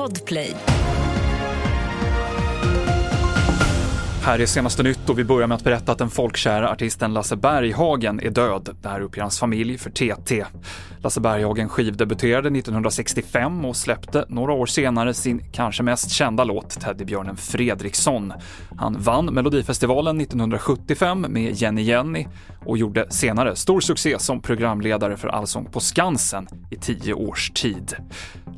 Podplay. Här är senaste nytt och vi börjar med att berätta att den folkkära artisten Lasse Berghagen är död. Det här uppger hans familj för TT. Lasse Berghagen skivdebuterade 1965 och släppte några år senare sin kanske mest kända låt, Teddybjörnen Fredriksson. Han vann Melodifestivalen 1975 med Jenny Jenny och gjorde senare stor succé som programledare för Allsång på Skansen i tio års tid.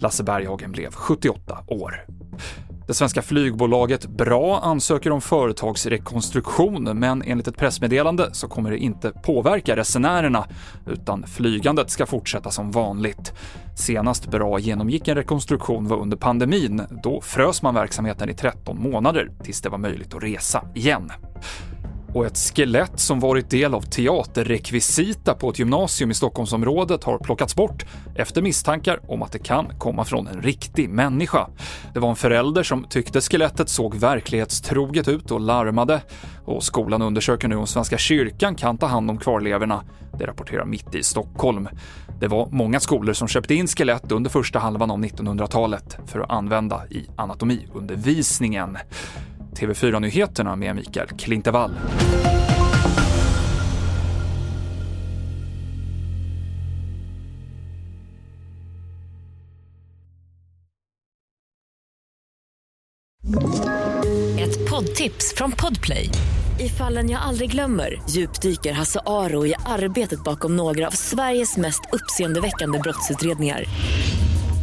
Lasse Berghagen blev 78 år. Det svenska flygbolaget BRA ansöker om företagsrekonstruktion, men enligt ett pressmeddelande så kommer det inte påverka resenärerna, utan flygandet ska fortsätta som vanligt. Senast BRA genomgick en rekonstruktion var under pandemin. Då frös man verksamheten i 13 månader tills det var möjligt att resa igen och ett skelett som varit del av teaterrekvisita på ett gymnasium i Stockholmsområdet har plockats bort efter misstankar om att det kan komma från en riktig människa. Det var en förälder som tyckte skelettet såg verklighetstroget ut och larmade och skolan undersöker nu om Svenska kyrkan kan ta hand om kvarlevorna. Det rapporterar Mitt i Stockholm. Det var många skolor som köpte in skelett under första halvan av 1900-talet för att använda i anatomiundervisningen. TV4-nyheterna med Mikael Klintevall. Ett poddtips från Podplay. I fallen jag aldrig glömmer djupdyker Hasse Aro i arbetet bakom några av Sveriges mest uppseendeväckande brottsutredningar